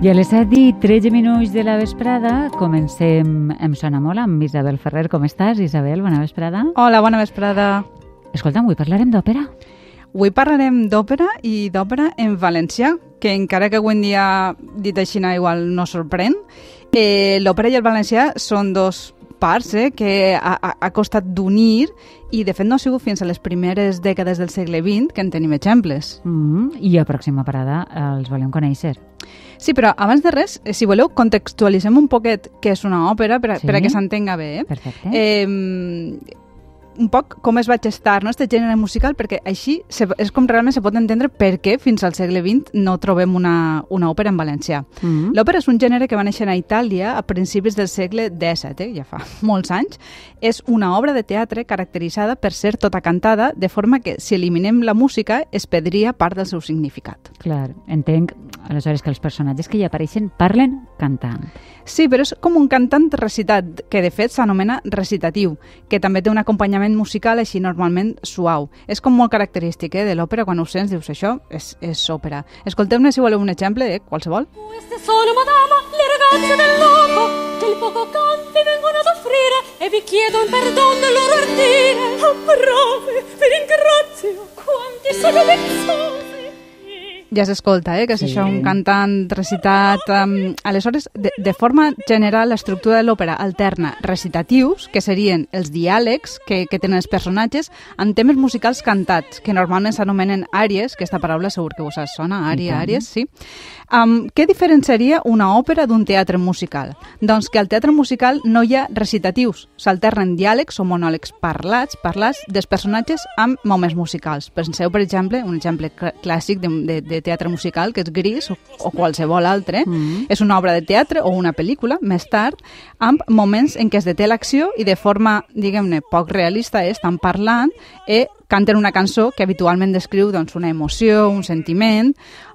I a les 7 i 13 minuts de la vesprada comencem Em sona molt amb Isabel Ferrer. Com estàs, Isabel? Bona vesprada. Hola, bona vesprada. Escolta, avui parlarem d'òpera. Avui parlarem d'òpera i d'òpera en valencià, que encara que avui en dia dit així igual no sorprèn, eh, l'òpera i el valencià són dos parts eh, que ha, ha, costat d'unir i de fet no ha sigut fins a les primeres dècades del segle XX que en tenim exemples. Mm -hmm. I a pròxima parada els volem conèixer. Sí, però abans de res, eh, si voleu, contextualitzem un poquet què és una òpera per, a, Sí? per a que s'entenga bé. Eh? Perfecte. Eh, un poc com es va gestar no, este gènere musical, perquè així se, és com realment se pot entendre per què fins al segle XX no trobem una, una òpera en valencià. Mm -hmm. L'òpera és un gènere que va néixer a Itàlia a principis del segle XVII, eh? ja fa molts anys. És una obra de teatre caracteritzada per ser tota cantada, de forma que si eliminem la música es perdria part del seu significat. Clar, entenc aleshores que els personatges que hi apareixen parlen cantant. Sí, però és com un cantant recitat, que de fet s'anomena recitatiu, que també té un acompanyament musical així normalment suau. És com molt característic eh, de l'òpera, quan ho sents dius això és, és òpera. Escolteu-ne si voleu un exemple, eh, qualsevol. Queste sono, madama, le ragazze del loco che il poco canti vengono ad offrire e vi chiedo un perdon del loro ardire. Oh, brave, vi ringrazio, quanti sono vezzosi. Ja s'escolta, eh, que és Sí. això, un cantant recitat... Um, aleshores, de, de forma general, l'estructura de l'òpera alterna recitatius, que serien els diàlegs que, que tenen els personatges, amb temes musicals cantats, que normalment s'anomenen àries, que aquesta paraula segur que vos sona, ària, àries, sí. Um, què diferenciaria una òpera d'un teatre musical? Doncs que al teatre musical no hi ha recitatius, s'alternen diàlegs o monòlegs parlats, parlats dels personatges amb moments musicals. Penseu, per exemple, un exemple cl- clàssic de, de, de teatre musical, que és Gris o, o qualsevol altre. Mm. És una obra de teatre o una pel·lícula, més tard, amb moments en què es deté l'acció i de forma, diguem-ne, poc realista, eh, estan parlant i canten una cançó que habitualment descriu doncs, una emoció, un sentiment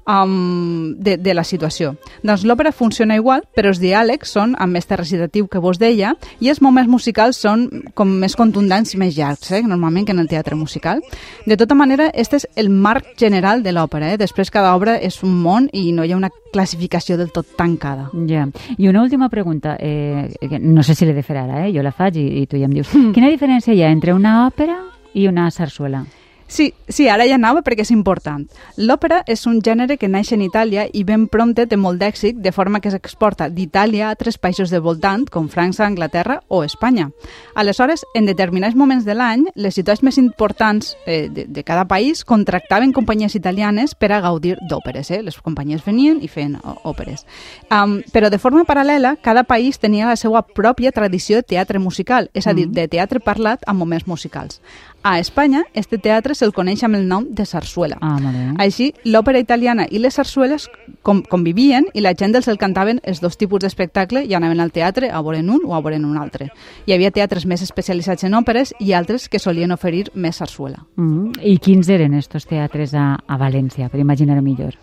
um, de, de la situació. Doncs l'òpera funciona igual, però els diàlegs són amb este recitatiu que vos deia i els moments musicals són com més contundents i més llargs, eh, normalment que en el teatre musical. De tota manera, este és el marc general de l'òpera. Eh? Després cada obra és un món i no hi ha una classificació del tot tancada. Ja. I una última pregunta, eh, que no sé si l'he de fer ara, eh? jo la faig i, i tu ja em dius. Quina diferència hi ha entre una òpera i una sarsuela? Sí, sí, ara ja anava perquè és important. L'òpera és un gènere que naix en Itàlia i ben prompte té molt d'èxit, de forma que s'exporta d'Itàlia a altres països de voltant, com França, Anglaterra o Espanya. Aleshores, en determinats moments de l'any, les ciutats més importants eh, de, de cada país contractaven companyies italianes per a gaudir d'òperes. Eh? Les companyies venien i feien òperes. Um, però de forma paral·lela, cada país tenia la seva pròpia tradició de teatre musical, és a dir, de teatre parlat amb moments musicals. A Espanya, este teatre se'l coneix amb el nom de sarsuela. Ah, molt bé. Així, l'òpera italiana i les sarsueles com, convivien i la gent els el cantaven els dos tipus d'espectacle i anaven al teatre a veure'n un o a veure'n un altre. Hi havia teatres més especialitzats en òperes i altres que solien oferir més sarsuela. Mm. I quins eren estos teatres a, a València, per imaginar-ho millor?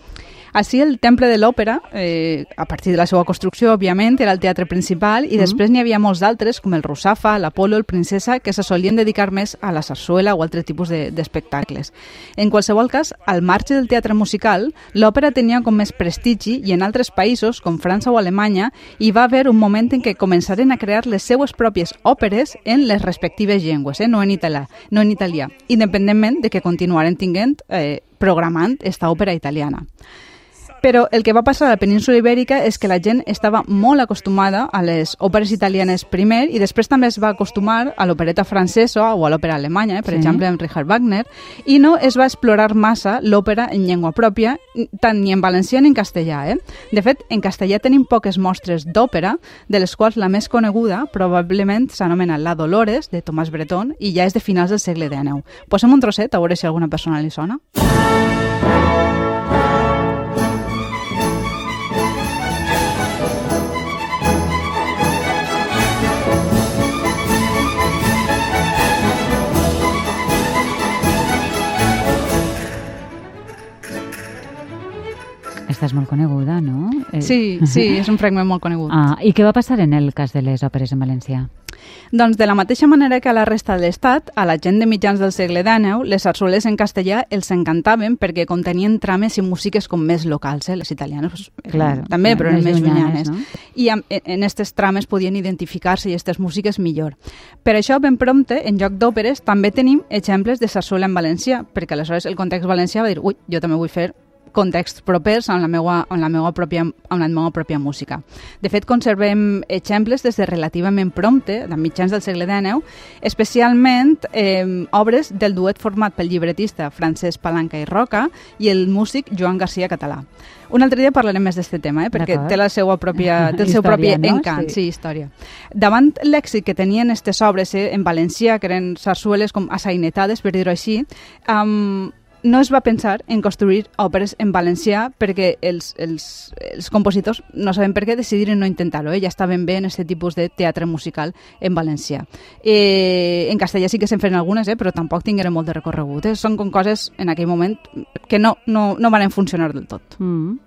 Així, el Temple de l'Òpera, eh, a partir de la seva construcció, òbviament, era el teatre principal i després n'hi havia molts d'altres, com el Rusafa, l'Apolo, el Princesa, que se solien dedicar més a la sarsuela o altre tipus de- d'espectacles. En qualsevol cas, al marge del teatre musical, l'òpera tenia com més prestigi i en altres països, com França o Alemanya, hi va haver un moment en què començaren a crear les seues pròpies òperes en les respectives llengües, eh? no, en italià, no en italià, independentment de que continuaren tinguent eh, programant esta òpera italiana. Però el que va passar a la península ibèrica és que la gent estava molt acostumada a les òperes italianes primer i després també es va acostumar a l'opereta francesa o a l'òpera alemanya, eh, per Sí. exemple, amb Richard Wagner, i no es va explorar massa l'òpera en llengua pròpia, tant ni en valencià ni en castellà. Eh? De fet, en castellà tenim poques mostres d'òpera, de les quals la més coneguda probablement s'anomena La Dolores, de Tomàs Bretón, i ja és de finals del segle XIX. Posem un trosset a veure si alguna persona li sona. Aquesta és molt coneguda, no? Eh, Sí, sí, és un fragment molt conegut. Ah, I què va passar en el cas de les òperes en valencià? Doncs de la mateixa manera que a la resta de l'Estat, a la gent de mitjans del segle XIX, les sarsueles en castellà els encantaven perquè contenien trames i músiques com més locals, eh? les italianes pues, Clar, també, però eren més llunyanes, no? I amb- en aquestes trames podien identificar-se i aquestes músiques millor. Per això, ben prompte, en lloc d'òperes, també tenim exemples de sarsuela en valencià, perquè aleshores el context valencià va dir, ui, jo també vull fer contexts propers amb la meva, amb la meva, pròpia, amb la meva pròpia música. De fet, conservem exemples des de relativament prompte, de mitjans del segle XIX, especialment eh, obres del duet format pel llibretista Francesc Palanca i Roca i el músic Joan García Català. Un altre dia parlarem més d'aquest tema, eh, perquè té la seva pròpia, té el seu propi no? encant, Sí. sí, història. Davant l'èxit que tenien aquestes obres eh, en valencià, que eren sarsueles com assainetades, per dir-ho així, um, no es va pensar en construir òperes en valencià perquè els, els, els compositors no saben per què decidiren no intentar-ho, eh? ja estaven bé en aquest tipus de teatre musical en valencià. Eh, en castellà sí que se'n feien algunes, eh? però tampoc tingueren molt de recorregut. Eh? Són com coses en aquell moment que no, no, no van funcionar del tot. Mm.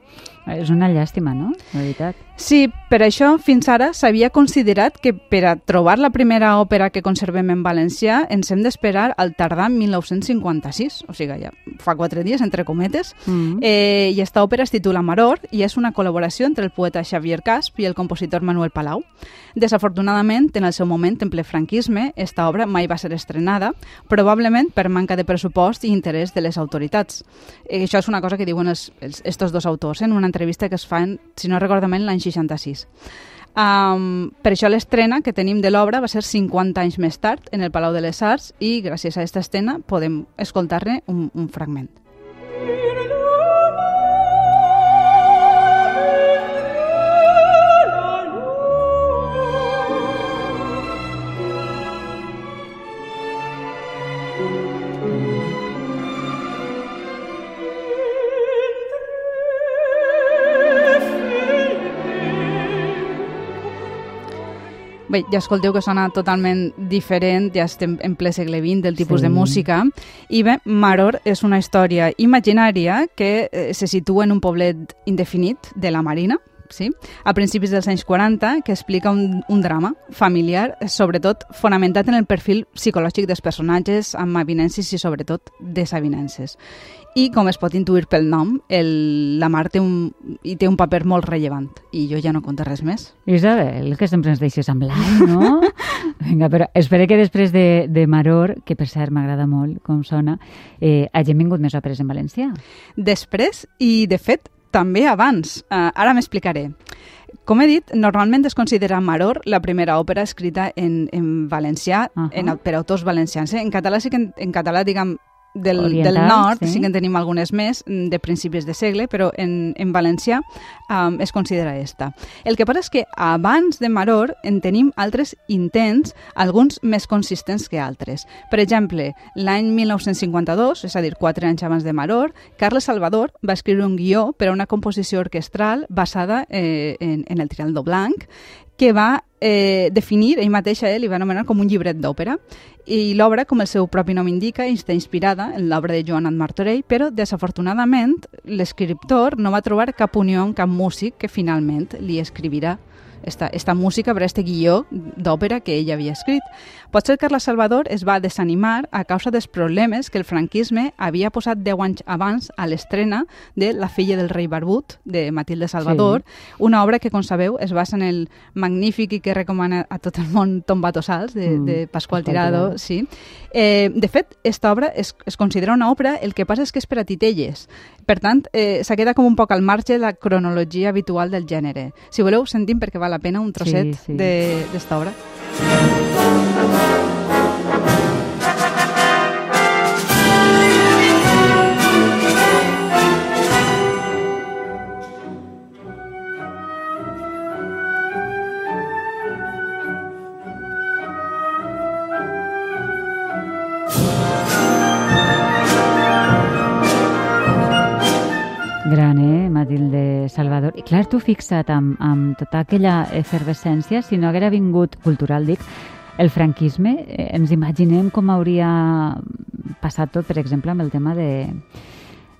És una llàstima, no? La veritat. Sí, per això fins ara s'havia considerat que per a trobar la primera òpera que conservem en valencià ens hem d'esperar al tardar 1956, o sigui, ja fa quatre dies, entre cometes, Mm. eh, i esta òpera es titula Maror i és una col·laboració entre el poeta Xavier Casp i el compositor Manuel Palau. Desafortunadament, en el seu moment, en ple franquisme, esta obra mai va ser estrenada, probablement per manca de pressupost i interès de les autoritats. Eh, això és una cosa que diuen els, els, estos dos autors en una entrevista que es fan, si no recordo malament, l'any 66. Um, per això l'estrena que tenim de l'obra va ser 50 anys més tard en el Palau de les Arts i gràcies a aquesta escena podem escoltar-ne un, un fragment. Bé, ja escolteu que sona totalment diferent, ja estem en ple segle XX del tipus Sí. de música. I bé, Maror és una història imaginària que eh, se situa en un poblet indefinit de la Marina, sí? a principis dels anys 40, que explica un, un drama familiar, sobretot fonamentat en el perfil psicològic dels personatges, amb avinences i sobretot desavinences. I, com es pot intuir pel nom, el, la Mar té un, hi té un paper molt rellevant. I jo ja no conto res més. Isabel, que sempre ens deixes amb l'any, no? Vinga, però espero que després de, de Maror, que per cert m'agrada molt com sona, eh, hagin vingut més òperes en valencià. Després i, de fet, també abans. Uh, ara m'explicaré. Com he dit, normalment es considera Maror la primera òpera escrita en, en valencià, uh. -huh. en, per autors valencians. Eh? En català sí que en, en català, diguem, del, Oriental, del nord sí. sí. que en tenim algunes més mm, de principis de segle, però en, en valencià um, es considera esta. El que passa és que abans de Maror en tenim altres intents, alguns més consistents que altres. Per exemple, l'any 1952, és a dir, quatre anys abans de Maror, Carles Salvador va escriure un guió per a una composició orquestral basada eh, en, en el Trialdo Blanc, que va eh, definir, ell mateix a ell li va anomenar com un llibret d'òpera. I l'obra, com el seu propi nom indica, està inspirada en l'obra de Joan Martorell, però desafortunadament l'escriptor no va trobar cap unió amb cap músic que finalment li escrivirà esta, esta música per a este guió d'òpera que ell havia escrit. Potser Carles Salvador es va desanimar a causa dels problemes que el franquisme havia posat 10 anys abans a l'estrena de La filla del rei barbut, de Matilde Salvador, sí. una obra que, com sabeu, es basa en el magnífic i que recomana a tot el món Tombato Sals, de, Mm, de Pasqual Pasqual Tirado. Tirado. Sí. Eh, de fet, esta obra es, es considera una obra, el que passa és que és per a titelles. Per tant, eh, s'ha quedat com un poc al marge de la cronologia habitual del gènere. Si voleu, sentim perquè val la pena un trosset Sí, sí. de- d'esta obra. Salvador. I clar, tu fixa't amb, amb tota aquella efervescència, si no haguera vingut cultural, dic, el franquisme, eh, ens imaginem com hauria passat tot, per exemple, amb el tema de,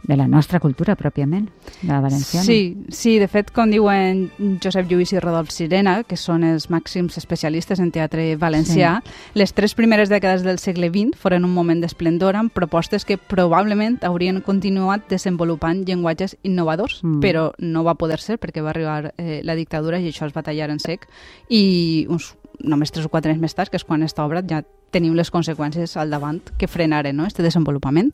de la nostra cultura pròpiament, la valenciana. Sí, sí, de fet, com diuen Josep Lluís i Rodolf Sirena, que són els màxims especialistes en teatre valencià, sí. les tres primeres dècades del segle XX foren un moment d'esplendor amb propostes que probablement haurien continuat desenvolupant llenguatges innovadors, mm. però no va poder ser perquè va arribar eh, la dictadura i això els va tallar en sec i uns només tres o quatre anys més tard, que és quan està obra, ja tenim les conseqüències al davant que frenaren no, este desenvolupament.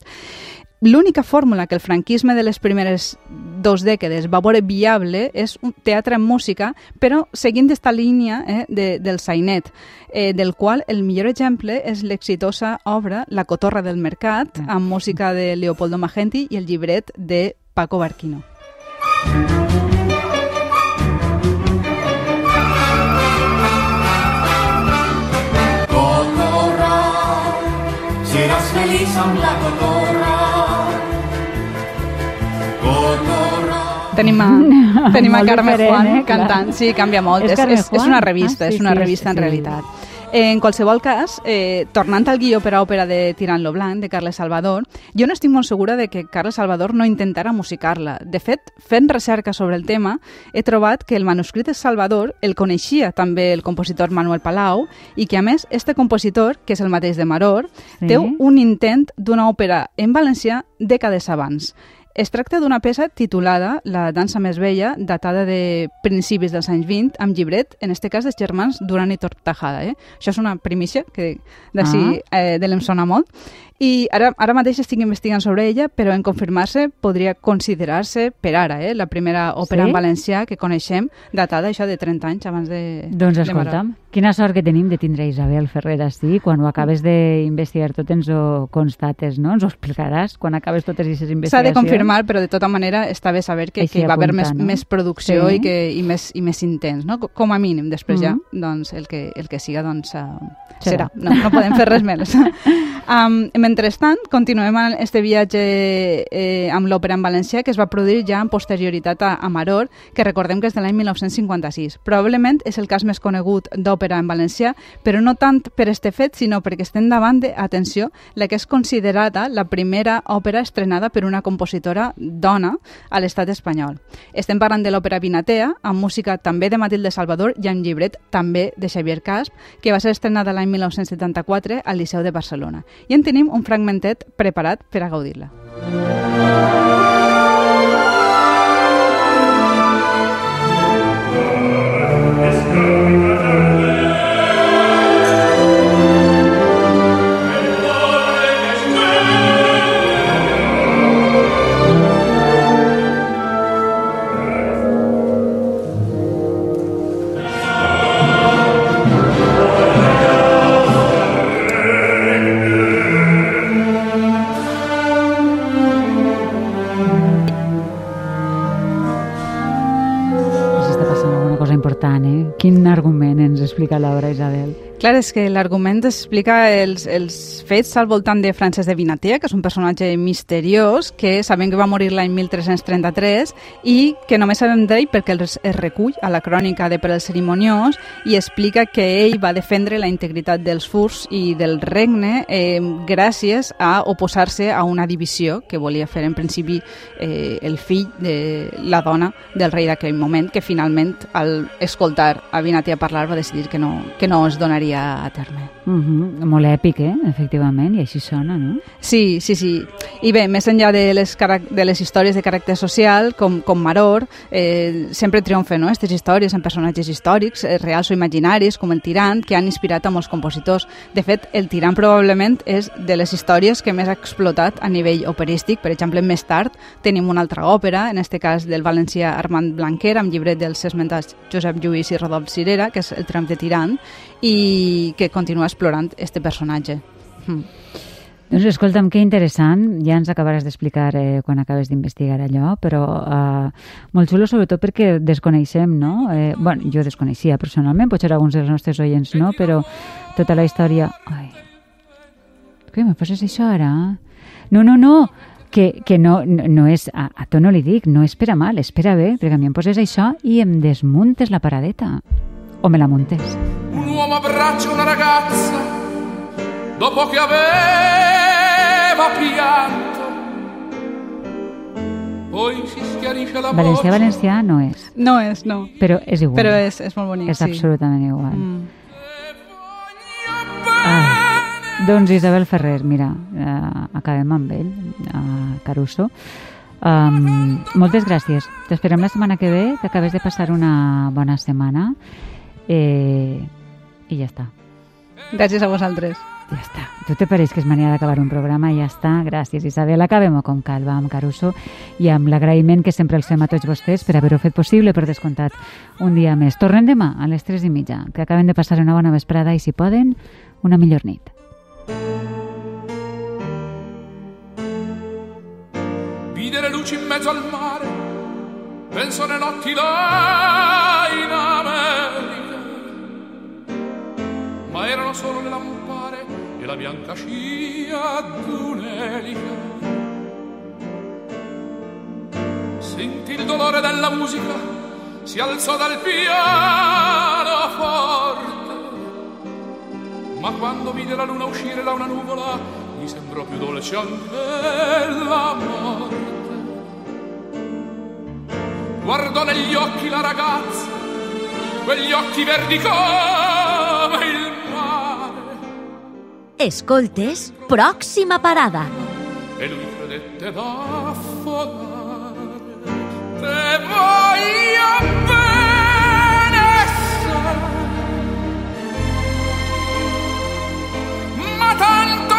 L'única fórmula que el franquisme de les primeres dos dècades va veure viable és un teatre en música, però seguint aquesta línia eh, de, del sainet, eh, del qual el millor exemple és l'exitosa obra La cotorra del mercat, mm. amb música de Leopoldo Magenti i el llibret de Paco Barquino. Cotorra, seràs feliç amb la cotorra, Tenim a, tenim a Carme Juan eh? cantant. Sí, canvia molt. És, és, és, és una revista, ah, sí, és una sí, revista sí, en realitat. En qualsevol cas, eh, tornant al guió per a òpera de Tirant lo Blanc, de Carles Salvador, jo no estic molt segura de que Carles Salvador no intentara musicar-la. De fet, fent recerca sobre el tema, he trobat que el manuscrit de Salvador el coneixia també el compositor Manuel Palau i que, a més, este compositor, que és el mateix de Maror, sí. té un intent d'una òpera en valencià dècades abans. Es tracta d'una peça titulada La dansa més vella, datada de principis dels anys 20, amb llibret, en este cas dels germans Duran i Tortajada. Eh? Això és una primícia que d'ací ah. eh, de l'em sona molt. I ara, ara mateix estic investigant sobre ella, però en confirmar-se podria considerar-se per ara, eh, la primera òpera sí? en valencià que coneixem, datada això de 30 anys abans de... Doncs escolta'm, de quina sort que tenim de tindre Isabel Ferrer sí, quan ho acabes d'investigar tot ens ho constates, no? Ens ho explicaràs quan acabes totes aquestes investigacions. S'ha de confirmar, però de tota manera està bé saber que, que va haver més, no? més producció sí. i, que, i, més, i més intens, no? Com a mínim, després mm -hmm. ja, doncs el que, el que siga, doncs... Uh, serà. serà. No, no podem fer res més. um, mentrestant, continuem este viatge eh, amb l'òpera en valencià que es va produir ja en posterioritat a, a Maror, que recordem que és de l'any 1956. Probablement és el cas més conegut d'òpera en valencià, però no tant per este fet, sinó perquè estem davant de, atenció, la que és considerada la primera òpera estrenada per una compositora dona a l'estat espanyol. Estem parlant de l'òpera Vinatea, amb música també de Matilde Salvador i amb llibret també de Xavier Casp, que va ser estrenada l'any 1974 al Liceu de Barcelona. I en tenim un un fragmentet preparat per a gaudir-la. Spanish Quin argument ens explica l'obra, Isabel? Clar, és que l'argument explica els, els fets al voltant de Francesc de Vinatea, que és un personatge misteriós, que sabem que va morir l'any 1333 i que només sabem d'ell perquè es, es recull a la crònica de Per al Cerimoniós i explica que ell va defendre la integritat dels furs i del regne eh, gràcies a oposar-se a una divisió que volia fer en principi eh, el fill de la dona del rei d'aquell moment, que finalment al escoltar a Vinatea parlar va decidir que no, que no es donaria a terme. Uh -huh. Molt èpic, eh? efectivament, i així sona, no? Sí, sí, sí. I bé, més enllà de les, de les històries de caràcter social, com, com Maror, eh, sempre triomfen no? aquestes històries en personatges històrics, eh, reals o imaginaris, com el Tirant, que han inspirat a molts compositors. De fet, el Tirant probablement és de les històries que més ha explotat a nivell operístic. Per exemple, més tard tenim una altra òpera, en este cas del valencià Armand Blanquer, amb llibret dels esmentats Josep Lluís i Rodolf Cirera, que és el tram de Tirant, i que continua explorant este personatge. Mm. Doncs escolta'm, que interessant, ja ens acabaràs d'explicar eh, quan acabes d'investigar allò, però eh, molt xulo sobretot perquè desconeixem, no? Eh, bueno, jo desconeixia personalment, potser alguns dels nostres oients no, però tota la història... Ai, què me poses això ara? No, no, no, que, que no, no, no és, a, a tu no li dic, no és per a mal, espera bé, perquè a mi em poses això i em desmuntes la paradeta. O me la montes. Un uomo abbraccia una ragazza dopo che aveva pianto. poi si schiarisce la Valencià, voce. valencià no és, No és, no. però és igual. Però és, és molt bonic, És sí. absolutament igual. Mm. Doncs Isabel Ferrer, mira, eh, acabem amb ell, eh, Caruso. Um, moltes gràcies. T'esperem la setmana que ve, que acabes de passar una bona setmana eh, i ja està. Gràcies a vosaltres. Ja està. Tu te pareix que és manera d'acabar un programa i ja està. Gràcies, Isabel. Acabem-ho com cal, va, amb Caruso i amb l'agraïment que sempre els fem a tots vostès per haver-ho fet possible, per descomptat, un dia més. Tornem demà a les 3 i mitja, que acaben de passar una bona vesprada i, si poden, una millor nit. Luci in mezzo al mare, penso alle notti là in America. Ma erano solo le lampare e la bianca scia d'un'elica. Sentì il dolore della musica, si alzò dal piano forte. Ma quando vide la luna uscire da una nuvola, gli sembrò più dolce anche la morte guardò negli occhi la ragazza, quegli occhi verdi come il mare. Escoltes, prossima parada. E lui credette d'affonare, te voglio benessere, ma tanto